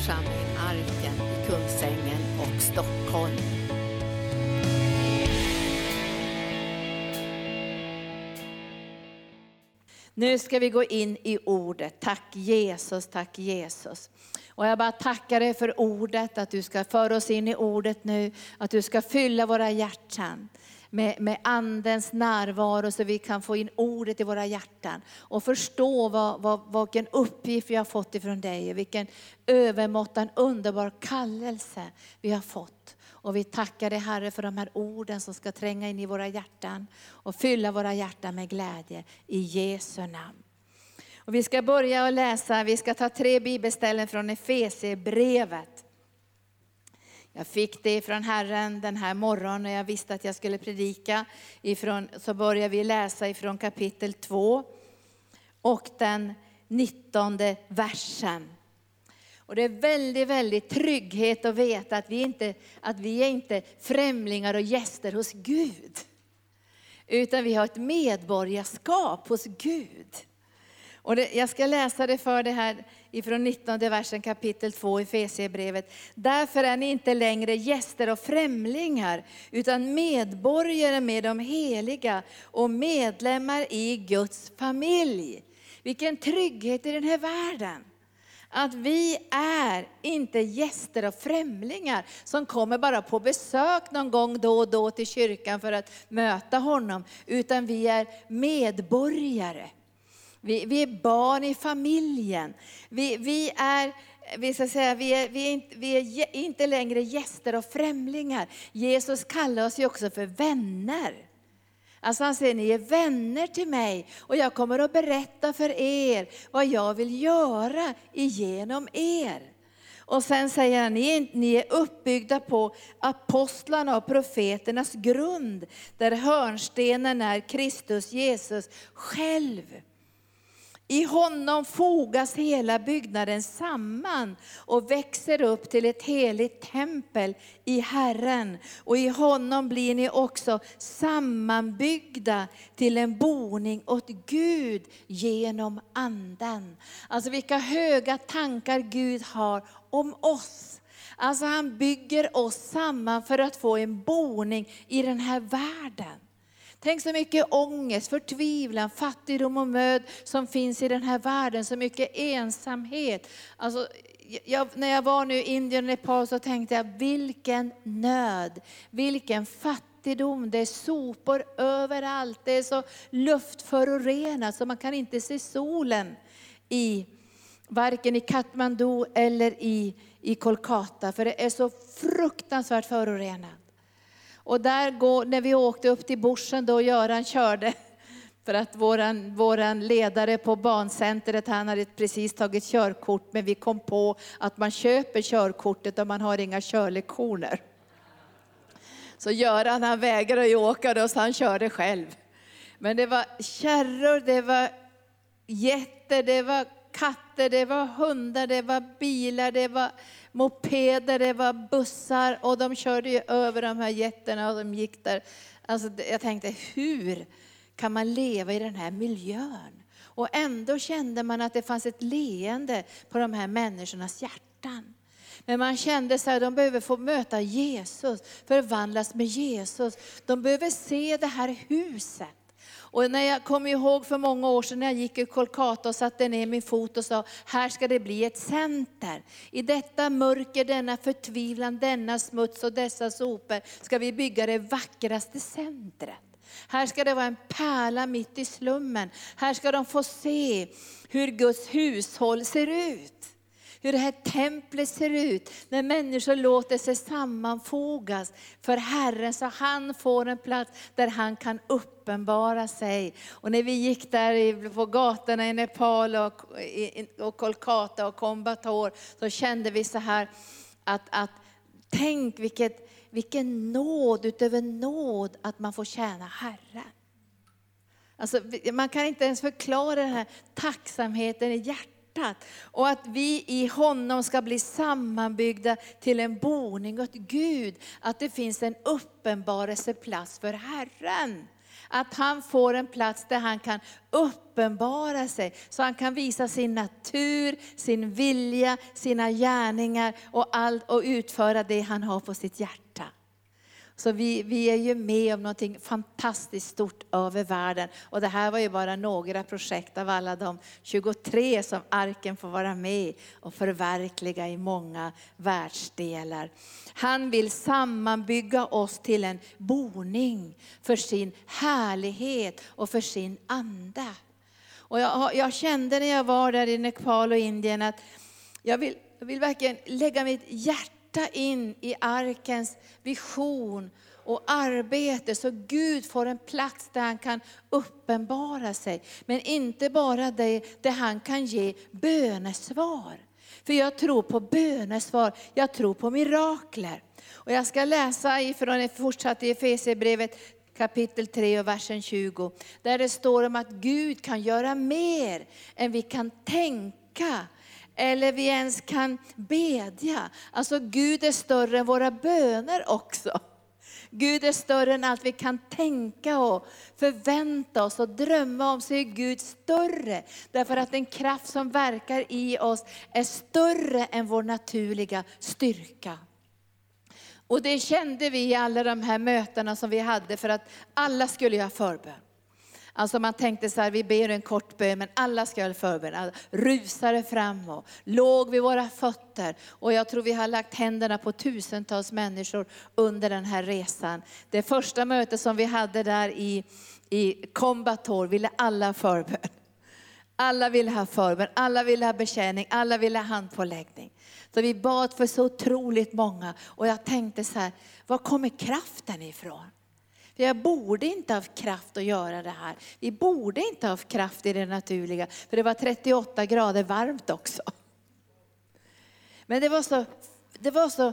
församling Arken i Kungsängen och Stockholm. Nu ska vi gå in i ordet. Tack Jesus, tack Jesus. Och jag bara tackar dig för ordet, att du ska föra oss in i ordet nu, att du ska fylla våra hjärtan med, med andens närvaro så vi kan få in ordet i våra hjärtan och förstå vad, vad, vilken uppgift vi har fått ifrån dig och vilken övermåttan underbar kallelse vi har fått. Och vi tackar dig Herre för de här orden som ska tränga in i våra hjärtan och fylla våra hjärtan med glädje i Jesu namn. Och vi ska börja att läsa, vi ska ta tre bibelställen från Efesierbrevet. Jag fick det från Herren den här morgonen när jag visste att jag skulle predika. Ifrån, så börjar vi läsa ifrån kapitel 2 och den 19 versen. Och det är väldigt, väldigt trygghet att veta att vi, inte, att vi är inte främlingar och gäster hos Gud. Utan vi har ett medborgarskap hos Gud. Och det, jag ska läsa det för det här ifrån 19 versen kapitel 2 i Efesierbrevet. Därför är ni inte längre gäster och främlingar, utan medborgare med de heliga och medlemmar i Guds familj. Vilken trygghet i den här världen. Att vi är inte gäster och främlingar som kommer bara på besök någon gång då och då till kyrkan för att möta honom, utan vi är medborgare. Vi, vi är barn i familjen. Vi, vi är vi, ska säga, vi, är, vi, är inte, vi är inte längre gäster och främlingar. Jesus kallar oss ju också för vänner. Alltså han säger, ni är vänner till mig och jag kommer att berätta för er vad jag vill göra igenom er. Och sen säger han, ni är, ni är uppbyggda på apostlarna och profeternas grund, där hörnstenen är Kristus Jesus själv. I honom fogas hela byggnaden samman och växer upp till ett heligt tempel i Herren. Och i honom blir ni också sammanbyggda till en boning åt Gud genom anden. Alltså vilka höga tankar Gud har om oss. Alltså han bygger oss samman för att få en boning i den här världen. Tänk så mycket ångest, förtvivlan, fattigdom och möd som finns i den här världen. Så mycket ensamhet. Alltså, jag, när jag var nu i Indien och Nepal så tänkte jag, vilken nöd, vilken fattigdom. Det är sopor överallt, det är så luftförorenat så man kan inte se solen i varken i Kathmandu eller i, i Kolkata, för det är så fruktansvärt förorenat. Och där går, när vi åkte upp till Borsen då Göran körde, för att våran, våran ledare på bancentret, han hade precis tagit körkort, men vi kom på att man köper körkortet och man har inga körlektioner. Så Göran han vägrade ju åka då, så han körde själv. Men det var kärror, det var getter, det var katter, det var hundar, det var bilar, det var mopeder, det var bussar och de körde ju över de här jätterna och de gick där. Alltså, jag tänkte, hur kan man leva i den här miljön? Och ändå kände man att det fanns ett leende på de här människornas hjärtan. Men man kände att de behöver få möta Jesus, förvandlas med Jesus. De behöver se det här huset. Och när jag kommer ihåg för många år sedan när jag gick i Kolkata och satte ner min fot och sa, här ska det bli ett center. I detta mörker, denna förtvivlan, denna smuts och dessa sopor ska vi bygga det vackraste centret. Här ska det vara en pärla mitt i slummen. Här ska de få se hur Guds hushåll ser ut hur det här templet ser ut när människor låter sig sammanfogas för Herren så han får en plats där han kan uppenbara sig. Och när vi gick där på gatorna i Nepal och, och Kolkata och Kombator så kände vi så här att, att tänk vilket, vilken nåd utöver nåd att man får tjäna Herren. Alltså, man kan inte ens förklara den här tacksamheten i hjärtat hjärtat. Och att vi i honom ska bli sammanbyggda till en boning åt Gud. Att det finns en uppenbarelseplats för Herren. Att han får en plats där han kan uppenbara sig, så han kan visa sin natur, sin vilja, sina gärningar och, allt, och utföra det han har på sitt hjärta. Så vi, vi är ju med om någonting fantastiskt stort över världen. Och det här var ju bara några projekt av alla de 23 som arken får vara med och förverkliga i många världsdelar. Han vill sammanbygga oss till en boning för sin härlighet och för sin ande. Och jag, jag kände när jag var där i Nepal och Indien att jag vill, jag vill verkligen lägga mitt hjärta hjärta in i arkens vision och arbete så Gud får en plats där han kan uppenbara sig. Men inte bara det, där han kan ge bönesvar. För jag tror på bönesvar, jag tror på mirakler. Och jag ska läsa ifrån, fortsatt i Efesierbrevet kapitel 3 och versen 20. Där det står om att Gud kan göra mer än vi kan tänka eller vi ens kan bedja. Alltså Gud är större än våra böner också. Gud är större än allt vi kan tänka och förvänta oss och drömma om, så är Gud större. Därför att den kraft som verkar i oss är större än vår naturliga styrka. Och det kände vi i alla de här mötena som vi hade, för att alla skulle göra förbön. Alltså man tänkte så här, vi ber en kort bön, men alla ska ha förbön. Rusade fram och låg vid våra fötter. Och jag tror vi har lagt händerna på tusentals människor under den här resan. Det första mötet som vi hade där i, i Kombator ville alla ha förbön. Alla ville ha förbön, alla ville ha betjäning, alla ville ha handpåläggning. Så vi bad för så otroligt många. Och jag tänkte så här, var kommer kraften ifrån? För jag borde inte ha haft kraft att göra det här. Vi borde inte ha haft kraft i det naturliga, för det var 38 grader varmt också. Men det var så, det var så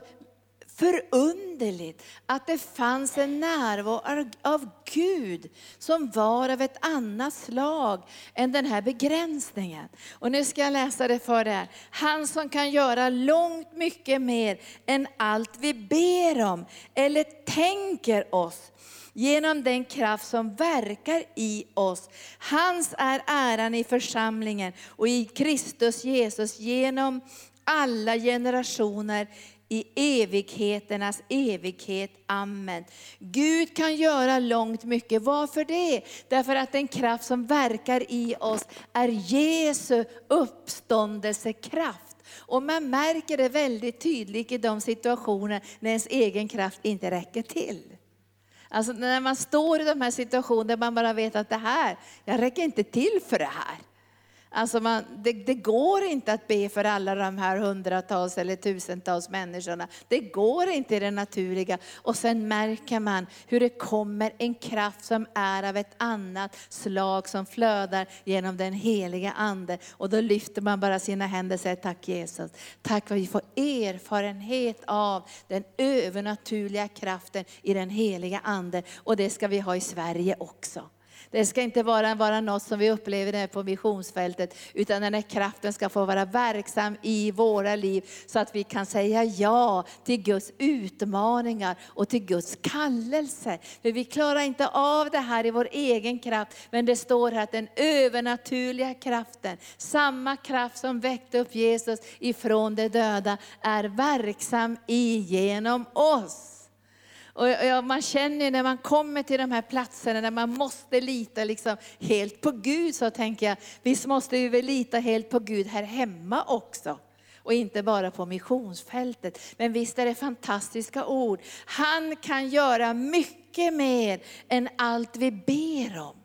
förunderligt att det fanns en närvaro av Gud som var av ett annat slag än den här begränsningen. Och nu ska jag läsa det för er. Han som kan göra långt mycket mer än allt vi ber om eller tänker oss genom den kraft som verkar i oss. Hans är äran i församlingen och i Kristus Jesus genom alla generationer i evigheternas evighet. Amen. Gud kan göra långt mycket. Varför det? Därför att den kraft som verkar i oss är Jesu uppståndelsekraft. Och man märker det väldigt tydligt i de situationer när ens egen kraft inte räcker till. Alltså när man står i de här situationerna där man bara vet att det här, jag räcker inte till för det här. Alltså man, det, det, går inte att be för alla de här hundratals eller tusentals människorna. Det går inte i det naturliga. Och sen märker man hur det kommer en kraft som är av ett annat slag som flödar genom den heliga Ande. Och då lyfter man bara sina händer och säger tack Jesus. Tack för att vi får erfarenhet av den övernaturliga kraften i den heliga Ande. Och det ska vi ha i Sverige också. Det ska inte vara, vara något som vi upplever där på missionsfältet, utan den här kraften ska få vara verksam i våra liv, så att vi kan säga ja till Guds utmaningar och till Guds kallelse. För vi klarar inte av det här i vår egen kraft, men det står här att den övernaturliga kraften, samma kraft som väckte upp Jesus ifrån de döda, är verksam igenom oss. Och man känner när man kommer till de här platserna där man måste lita liksom helt på Gud, så tänker jag, visst måste vi väl lita helt på Gud här hemma också och inte bara på missionsfältet. Men visst är det fantastiska ord. Han kan göra mycket mer än allt vi ber om.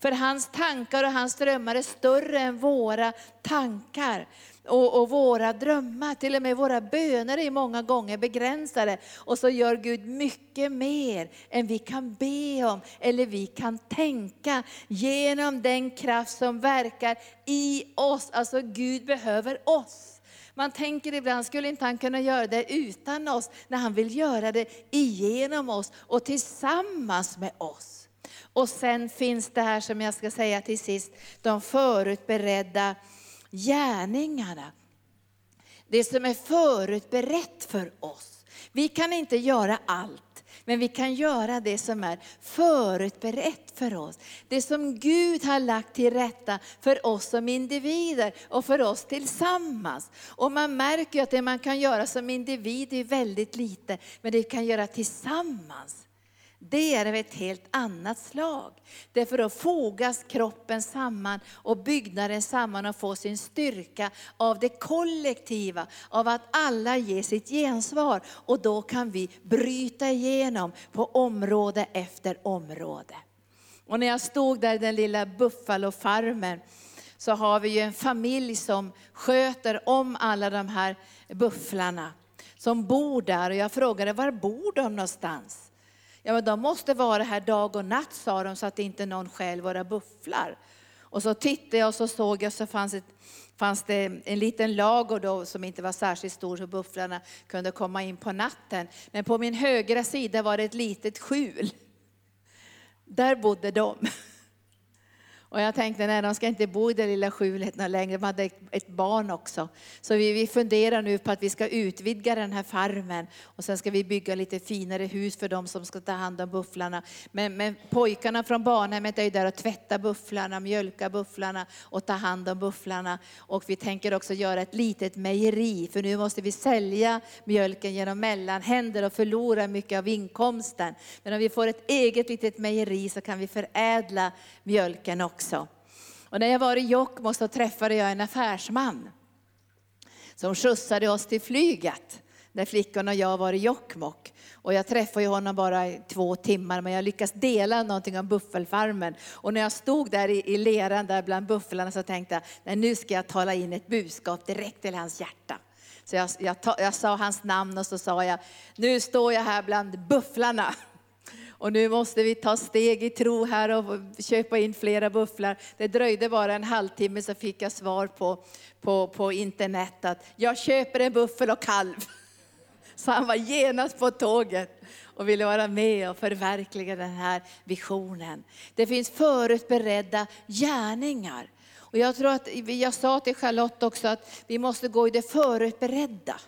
För hans tankar och hans drömmar är större än våra tankar och, och, våra drömmar, till och med våra böner är många gånger begränsade. Och så gör Gud mycket mer än vi kan be om eller vi kan tänka genom den kraft som verkar i oss. Alltså Gud behöver oss. Man tänker ibland, skulle inte han kunna göra det utan oss? När han vill göra det igenom oss och tillsammans med oss. Och sen finns det här som jag ska säga till sist, de förutberedda gärningarna. Det som är förutberett för oss. Vi kan inte göra allt. Men vi kan göra det som är förutberett för oss. Det som Gud har lagt till rätta för oss som individer och för oss tillsammans. Och man märker att det man kan göra som individ är väldigt lite, men det vi kan göra tillsammans det är av ett helt annat slag. Därför då fogas kroppen samman och byggnaden samman och får sin styrka av det kollektiva, av att alla ger sitt gensvar. Och då kan vi bryta igenom på område efter område. Och när jag stod där i den lilla Buffalofarmen så har vi ju en familj som sköter om alla de här bufflarna. Som bor där och jag frågade var bor de någonstans? Ja, men de måste vara här dag och natt, sa de, så att inte någon stjäl våra bufflar. Och så tittade jag och så såg jag så fanns, ett, fanns det en liten lager då som inte var särskilt stor så bufflarna kunde komma in på natten. Men på min högra sida var det ett litet skjul. Där bodde de. Och jag tänkte, nej de ska inte bo i det lilla skjulet längre, de hade ett barn också. Så vi, vi funderar nu på att vi ska utvidga den här farmen och sen ska vi bygga lite finare hus för de som ska ta hand om bufflarna. Men, men pojkarna från barnhemmet är ju där och tvättar bufflarna, mjölka bufflarna och ta hand om bufflarna. Och vi tänker också göra ett litet mejeri, för nu måste vi sälja mjölken genom mellanhänder och förlora mycket av inkomsten. Men om vi får ett eget litet mejeri så kan vi förädla mjölken också också. Och när jag var i Jokkmokk så träffade jag en affärsman som skjutsade oss till flyget när flickorna och jag var i Jokkmokk. Och jag träffade honom bara i två timmar, men jag lyckades dela någonting om buffelfarmen. Och när jag stod där i, i leran där bland bufflarna så tänkte jag, nej, nu ska jag tala in ett budskap direkt till hans hjärta. Så jag, jag, jag sa hans namn och så sa jag, nu står jag här bland bufflarna. Och nu måste vi ta steg i tro här och köpa in flera bufflar. Det dröjde bara en halvtimme så fick jag svar på, på, på internet att jag köper en buffel och kalv. Så han var genast på tåget och ville vara med och förverkliga den här visionen. Det finns förutberedda gärningar. Och jag tror att, jag sa till Charlotte också att vi måste gå i det förutberedda.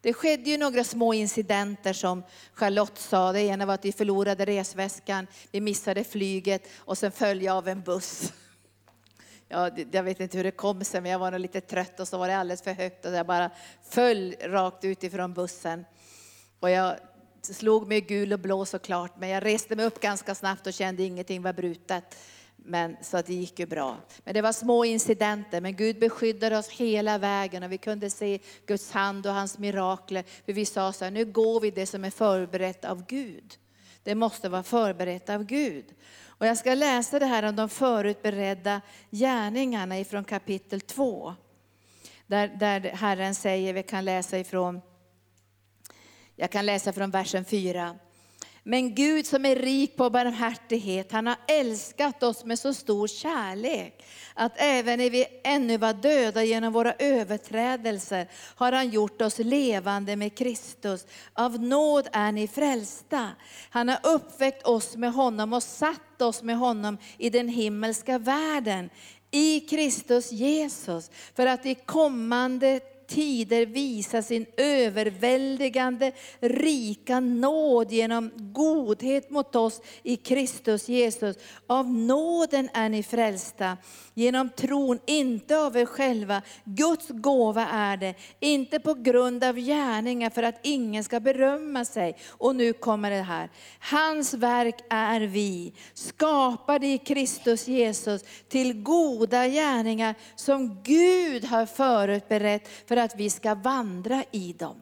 Det skedde ju några små incidenter som Charlotte sa. Det ena var att vi förlorade resväskan, vi missade flyget och sen föll jag av en buss. Ja, jag vet inte hur det kom sig, men jag var nog lite trött och så var det alldeles för högt och jag bara föll rakt utifrån bussen. Och jag slog mig gul och blå såklart, men jag reste mig upp ganska snabbt och kände ingenting var brutet. Men, så att det gick ju bra. Men det var små incidenter, men Gud beskyddade oss hela vägen och vi kunde se Guds hand och hans mirakler. För vi sa så här, nu går vi det som är förberett av Gud. Det måste vara förberett av Gud. Och jag ska läsa det här om de förutberedda gärningarna ifrån kapitel 2. Där, där Herren säger, vi kan läsa ifrån, jag kan läsa från versen 4. Men Gud som är rik på barmhärtighet, han har älskat oss med så stor kärlek att även när vi ännu var döda genom våra överträdelser har han gjort oss levande med Kristus. Av nåd är ni frälsta. Han har uppväckt oss med honom och satt oss med honom i den himmelska världen i Kristus Jesus för att i kommande tider visa sin överväldigande rika nåd genom godhet mot oss i Kristus Jesus. Av nåden är ni frälsta, genom tron, inte av er själva. Guds gåva är det, inte på grund av gärningar för att ingen ska berömma sig. Och nu kommer det här. Hans verk är vi, skapade i Kristus Jesus till goda gärningar som Gud har förutberett för att vi ska vandra i dem.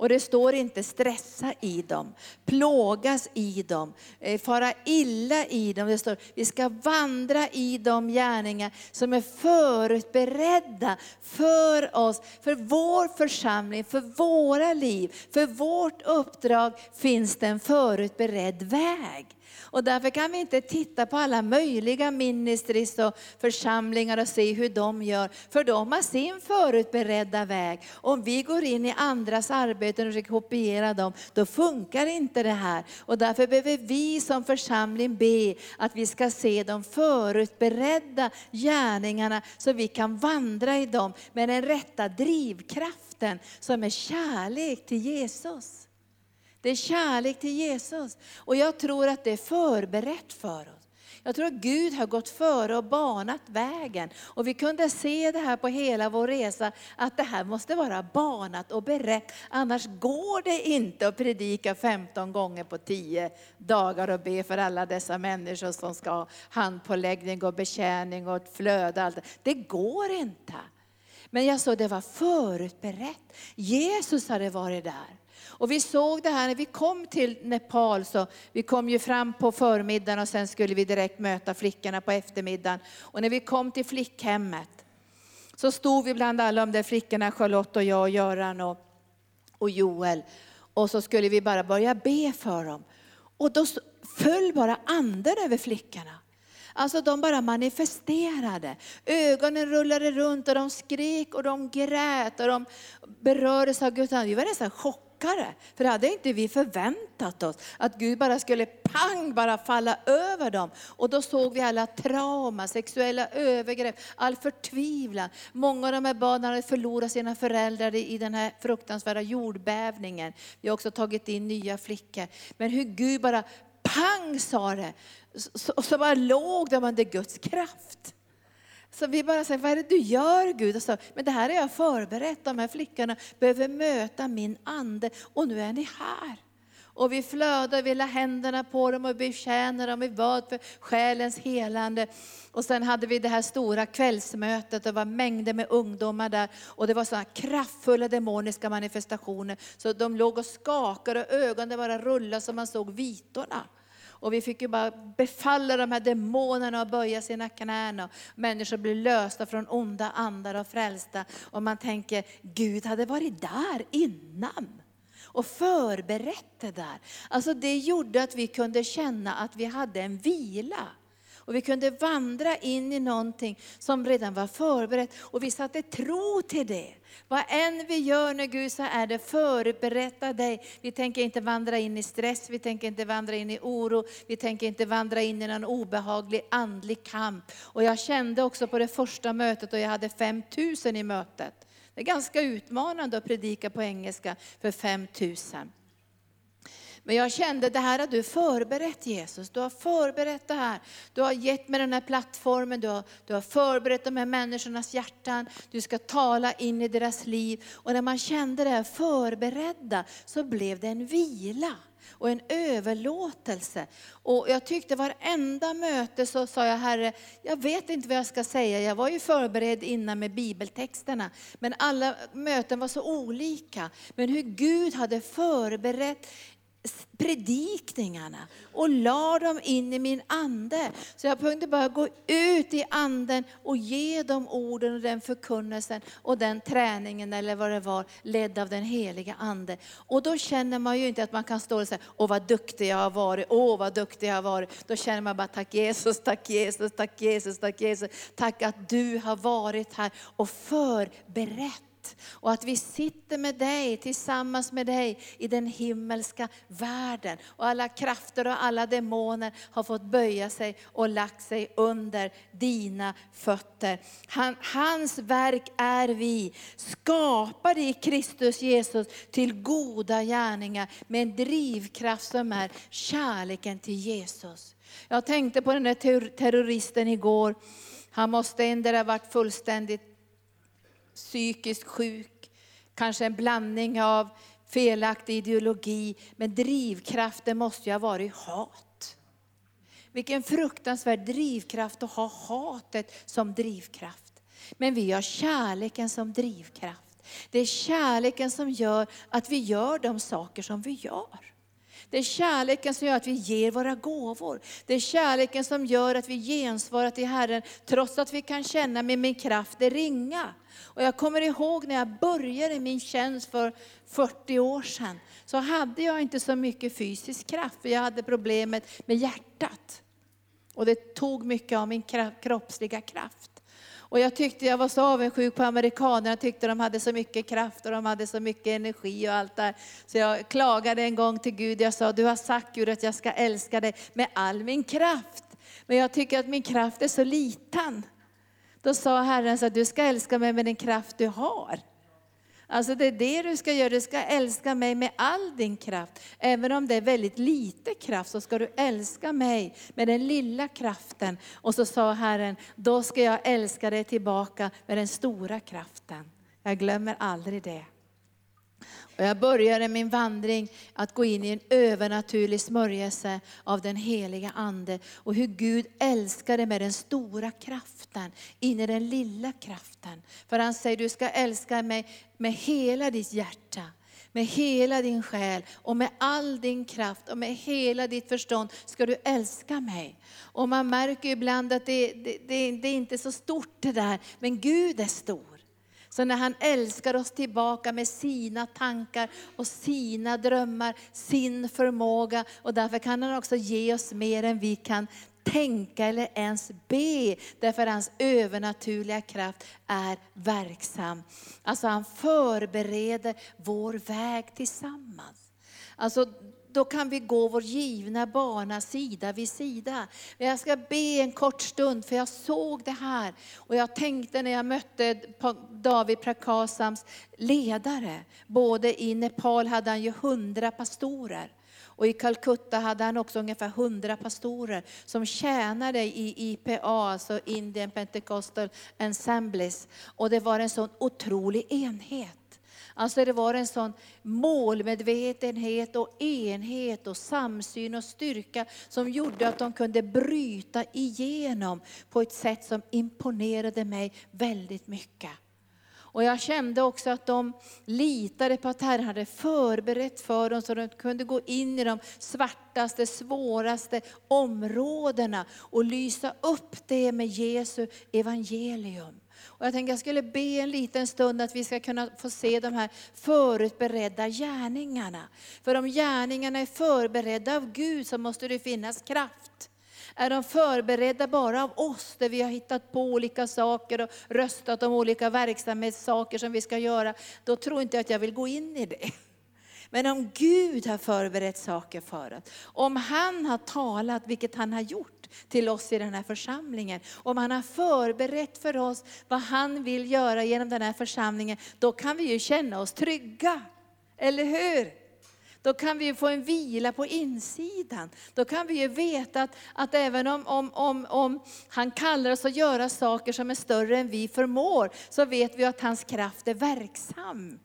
Och det står inte stressa i dem, plågas i dem, eh, fara illa i dem. Det står vi ska vandra i de gärningar som är förutberedda för oss, för vår församling, för våra liv, för vårt uppdrag finns det en förutberedd väg. Och därför kan vi inte titta på alla möjliga ministries och församlingar och se hur de gör. För de har sin förutberedda väg. Om vi går in i andras arbeten och försöker kopiera dem, då funkar inte det här. Och därför behöver vi som församling be att vi ska se de förutberedda gärningarna så vi kan vandra i dem med den rätta drivkraften som är kärlek till Jesus. Det är kärlek till Jesus. Och jag tror att det är förberett för oss. Jag tror att Gud har gått före och banat vägen. Och vi kunde se det här på hela vår resa, att det här måste vara banat och berett. Annars går det inte att predika 15 gånger på 10 dagar och be för alla dessa människor som ska ha handpåläggning och betjäning och ett flöde. Allt. Det går inte. Men jag såg det var förutberett. Jesus hade varit där. Och vi såg det här när vi kom till Nepal, så vi kom ju fram på förmiddagen och sen skulle vi direkt möta flickorna på eftermiddagen. Och när vi kom till flickhemmet så stod vi bland alla de där flickorna, Charlotte och jag och Göran och, och Joel. Och så skulle vi bara börja be för dem. Och då föll bara anden över flickorna. Alltså de bara manifesterade. Ögonen rullade runt och de skrek och de grät och de berördes av Guds ande. Vi var nästan chockade chockade. För det hade inte vi förväntat oss. Att Gud bara skulle pang bara falla över dem. Och då såg vi alla trauma, sexuella övergrepp, all förtvivlan. Många av de här barnen hade förlorat sina föräldrar i den här fruktansvärda jordbävningen. Vi har också tagit in nya flickor. Men hur Gud bara pang sa det. Och så bara låg de under Guds kraft. Så vi bara säger, vad är det du gör Gud? Och så, men det här är jag förberett, de här flickorna behöver möta min ande och nu är ni här. Och vi flödar, vi la händerna på dem och betjänar dem, vi bad för själens helande. Och sen hade vi det här stora kvällsmötet, det var mängder med ungdomar där. Och det var sådana kraftfulla demoniska manifestationer. Så de låg och skakade och ögonen bara rullade så man såg vitorna. Och vi fick ju bara befalla de här demonerna att böja sina knän. Och människor blev lösta från onda andar och frälsta. Och man tänker, Gud hade varit där innan och förberett det där. Alltså det gjorde att vi kunde känna att vi hade en vila. Och vi kunde vandra in i någonting som redan var förberett. Och vi satte tro till det. Vad än vi gör när Gud så är det förberett dig. Vi tänker inte vandra in i stress, vi tänker inte vandra in i oro, vi tänker inte vandra in i någon obehaglig andlig kamp. Och jag kände också på det första mötet, och jag hade 5000 i mötet. Det är ganska utmanande att predika på engelska för 5000. Men jag kände, det här har du förberett Jesus. Du har förberett det här. Du har gett mig den här plattformen, du har, du har förberett de här människornas hjärtan. Du ska tala in i deras liv. Och när man kände det här förberedda så blev det en vila och en överlåtelse. Och jag tyckte varenda möte så sa jag, Herre, jag vet inte vad jag ska säga. Jag var ju förberedd innan med bibeltexterna. Men alla möten var så olika. Men hur Gud hade förberett predikningarna och la dem in i min ande. Så jag kunde bara gå ut i anden och ge dem orden och den förkunnelsen och den träningen eller vad det var, ledd av den heliga ande. Och då känner man ju inte att man kan stå och säga, åh vad duktig jag har varit, åh vad duktig jag har varit. Då känner man bara, tack Jesus, tack Jesus, tack Jesus, tack Jesus. Tack att du har varit här och förberett och att vi sitter med dig, tillsammans med dig i den himmelska världen. Och alla krafter och alla demoner har fått böja sig och lagt sig under dina fötter. Han, hans verk är vi, skapade i Kristus Jesus till goda gärningar med en drivkraft som är kärleken till Jesus. Jag tänkte på den där terroristen igår. Han måste ändå ha varit fullständigt psykiskt sjuk, kanske en blandning av felaktig ideologi, men drivkraften måste ju ha varit hat. Vilken fruktansvärd drivkraft att ha hatet som drivkraft. Men vi har kärleken som drivkraft. Det är kärleken som gör att vi gör de saker som vi gör. Det är kärleken som gör att vi ger våra gåvor. Det är kärleken som gör att vi gensvarar till Herren, trots att vi kan känna med min kraft är ringa. Och jag kommer ihåg när jag började min tjänst för 40 år sedan, så hade jag inte så mycket fysisk kraft, för jag hade problemet med hjärtat. Och det tog mycket av min kroppsliga kraft. Och jag tyckte jag var så avundsjuk på amerikanerna, jag tyckte de hade så mycket kraft och de hade så mycket energi och allt där. Så jag klagade en gång till Gud, jag sa, du har sagt Gud att jag ska älska dig med all min kraft. Men jag tycker att min kraft är så liten. Då sa Herren så att du ska älska mig med den kraft du har. Alltså det är det du ska göra, du ska älska mig med all din kraft. Även om det är väldigt lite kraft så ska du älska mig med den lilla kraften. Och så sa Herren, då ska jag älska dig tillbaka med den stora kraften. Jag glömmer aldrig det. Och jag började min vandring att gå in i en övernaturlig smörjelse av den heliga Ande. Och hur Gud älskade med den stora kraften, in i den lilla kraften. För han säger, du ska älska mig med hela ditt hjärta med hela din själ och med all din kraft och med hela ditt förstånd ska du älska mig. Och man märker ibland att det, det, det, det är inte så stort det där, men Gud är stor. Så när han älskar oss tillbaka med sina tankar och sina drömmar, sin förmåga. Och därför kan han också ge oss mer än vi kan tänka eller ens be. Därför hans övernaturliga kraft är verksam. Alltså han förbereder vår väg tillsammans. Alltså då kan vi gå vår givna bana sida vid sida. Men jag ska be en kort stund, för jag såg det här. Och jag tänkte när jag mötte David Prakasams ledare, både i Nepal hade han ju hundra pastorer. Och i Calcutta hade han också ungefär hundra pastorer som tjänade i IPA, alltså Indian Pentecostal Ensembles. Och det var en sån otrolig enhet. Alltså det var en sån målmedvetenhet och enhet och samsyn och styrka som gjorde att de kunde bryta igenom på ett sätt som imponerade mig väldigt mycket. Och jag kände också att de litade på att Herren hade förberett för dem så de kunde gå in i de svartaste, svåraste områdena och lysa upp det med Jesu evangelium. Och jag tänkte jag skulle be en liten stund att vi ska kunna få se de här förutberedda gärningarna. För om gärningarna är förberedda av Gud så måste det finnas kraft. Är de förberedda bara av oss, där vi har hittat på olika saker och röstat om olika verksamhetssaker som vi ska göra, då tror inte jag att jag vill gå in i det. Men om Gud har förberett saker för oss, om han har talat, vilket han har gjort till oss i den här församlingen, om han har förberett för oss vad han vill göra genom den här församlingen, då kan vi ju känna oss trygga. Eller hur? Då kan vi få en vila på insidan. Då kan vi ju veta att, att även om, om, om, om han kallar oss att göra saker som är större än vi förmår, så vet vi att hans kraft är verksam.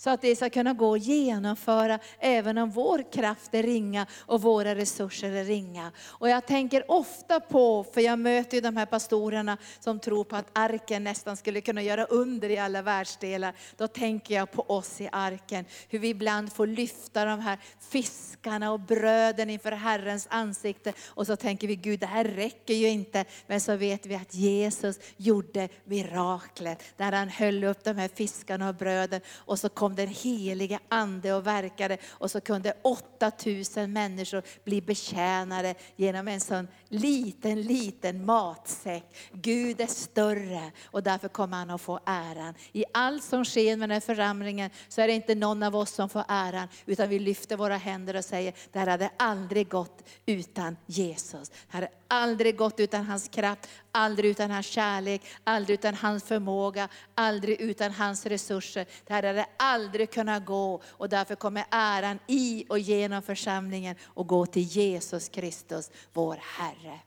Så att det ska kunna gå att genomföra även om vår kraft är ringa och våra resurser är ringa. Och jag tänker ofta på, för jag möter ju de här pastorerna som tror på att arken nästan skulle kunna göra under i alla världsdelar. Då tänker jag på oss i arken, hur vi ibland får lyfta de här fiskarna och bröden inför Herrens ansikte. Och så tänker vi, Gud det här räcker ju inte. Men så vet vi att Jesus gjorde miraklet, där han höll upp de här fiskarna och bröden och så kom kom den helige ande och verkade och så kunde 8000 människor bli betjänade genom en sån liten, liten matsäck. Gud är större och därför kommer han att få äran. I allt som sker med den här församlingen så är det inte någon av oss som får äran, utan vi lyfter våra händer och säger, det här hade aldrig gått utan Jesus. Det hade aldrig gått utan hans kraft, aldrig utan hans kärlek, aldrig utan hans förmåga, aldrig utan hans resurser. Det här hade aldrig kunnat gå och därför kommer äran i och genom församlingen och gå till Jesus Kristus, vår Herre.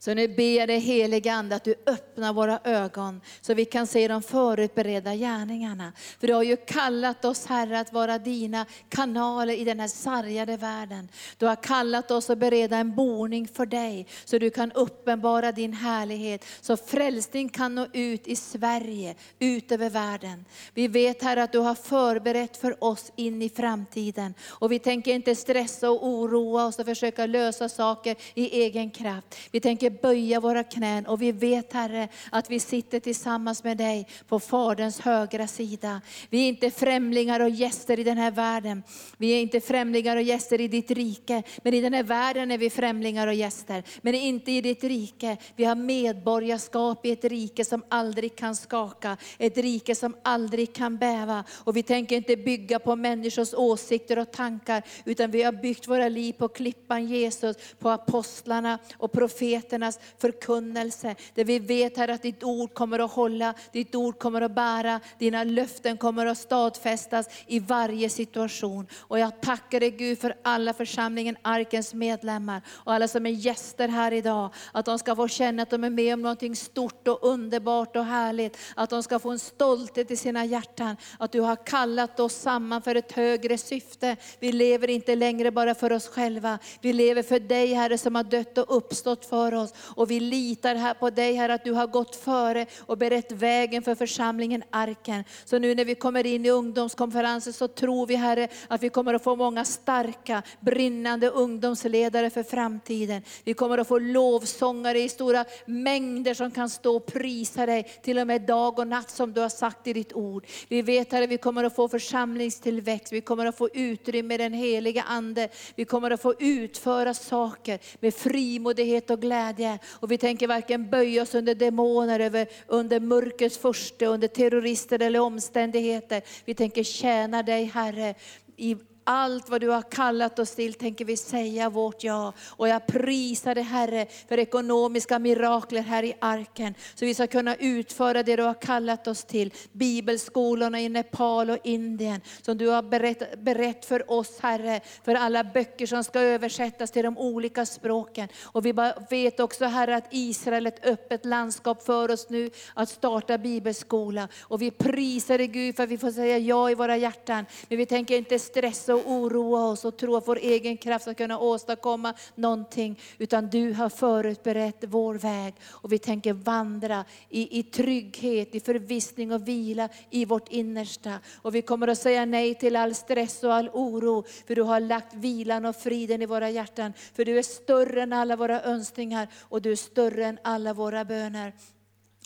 Så nu ber jag dig helige Ande att du öppnar våra ögon så vi kan se de förutberedda gärningarna. För du har ju kallat oss Herre att vara dina kanaler i den här sargade världen. Du har kallat oss att bereda en boning för dig så du kan uppenbara din härlighet. Så frälsning kan nå ut i Sverige, ut över världen. Vi vet Herre att du har förberett för oss in i framtiden. Och vi tänker inte stressa och oroa oss och försöka lösa saker i egen kraft. Vi tänker tänker böja våra knän och vi vet Herre att vi sitter tillsammans med dig på Faderns högra sida. Vi är inte främlingar och gäster i den här världen. Vi är inte främlingar och gäster i ditt rike, men i den här världen är vi främlingar och gäster. Men inte i ditt rike. Vi har medborgarskap i ett rike som aldrig kan skaka, ett rike som aldrig kan bäva. Och vi tänker inte bygga på människors åsikter och tankar, utan vi har byggt våra liv på klippan Jesus, på apostlarna och profeterna profeternas förkunnelse. Där vi vet här att ditt ord kommer att hålla, ditt ord kommer att bära, dina löften kommer att stadfästas i varje situation. Och jag tackar dig Gud för alla församlingen Arkens medlemmar och alla som är gäster här idag. Att de ska få känna att de är med om någonting stort och underbart och härligt. Att de ska få en stolthet i sina hjärtan. Att du har kallat oss samman för ett högre syfte. Vi lever inte längre bara för oss själva. Vi lever för dig Herre som har dött och uppstått för oss. Och vi litar här på dig Herre att du har gått före och berett vägen för församlingen Arken. Så nu när vi kommer in i ungdomskonferensen så tror vi Herre att vi kommer att få många starka, brinnande ungdomsledare för framtiden. Vi kommer att få lovsångare i stora mängder som kan stå och prisa dig, till och med dag och natt som du har sagt i ditt ord. Vi vet Herre, vi kommer att få församlingstillväxt, vi kommer att få utrymme i den heliga Ande. Vi kommer att få utföra saker med frimodighet och glädje. Och vi tänker varken böja oss under demoner, över, under mörkrets första, under terrorister eller omständigheter. Vi tänker tjäna dig Herre i allt vad du har kallat oss till tänker vi säga vårt ja. Och jag prisar dig Herre för ekonomiska mirakler här i arken. Så vi ska kunna utföra det du har kallat oss till. Bibelskolorna i Nepal och Indien som du har berett, berätt för oss Herre. För alla böcker som ska översättas till de olika språken. Och vi vet också Herre att Israel är ett öppet landskap för oss nu att starta bibelskola. Och vi prisar dig Gud för att vi får säga ja i våra hjärtan. Men vi tänker inte stressa och oroa oss och tro att vår egen kraft ska kunna åstadkomma någonting. Utan du har förutberett vår väg och vi tänker vandra i, i trygghet, i förvissning och vila i vårt innersta. Och vi kommer att säga nej till all stress och all oro. För du har lagt vilan och friden i våra hjärtan. För du är större än alla våra önskningar och du är större än alla våra böner.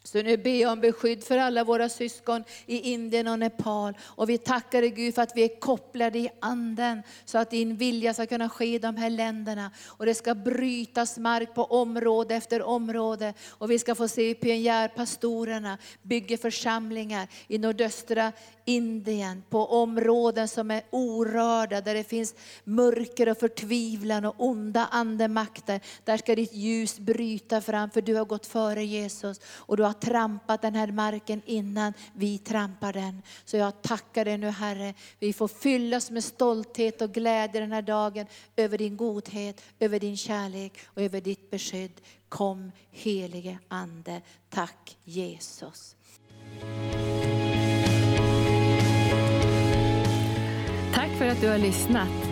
Så nu ber jag om beskydd för alla våra syskon i Indien och Nepal. Och vi tackar dig Gud för att vi är kopplade i anden, så att din vilja ska kunna ske i de här länderna. Och det ska brytas mark på område efter område. Och vi ska få se hur pionjärpastorerna bygger församlingar i nordöstra Indien, på områden som är orörda, där det finns mörker och förtvivlan och onda andemakter. Där ska ditt ljus bryta fram, för du har gått före Jesus. Och du har trampat den här marken innan vi trampar den. Så jag tackar dig nu Herre, vi får fyllas med stolthet och glädje den här dagen över din godhet, över din kärlek och över ditt beskydd. Kom helige Ande. Tack Jesus. Tack för att du har lyssnat.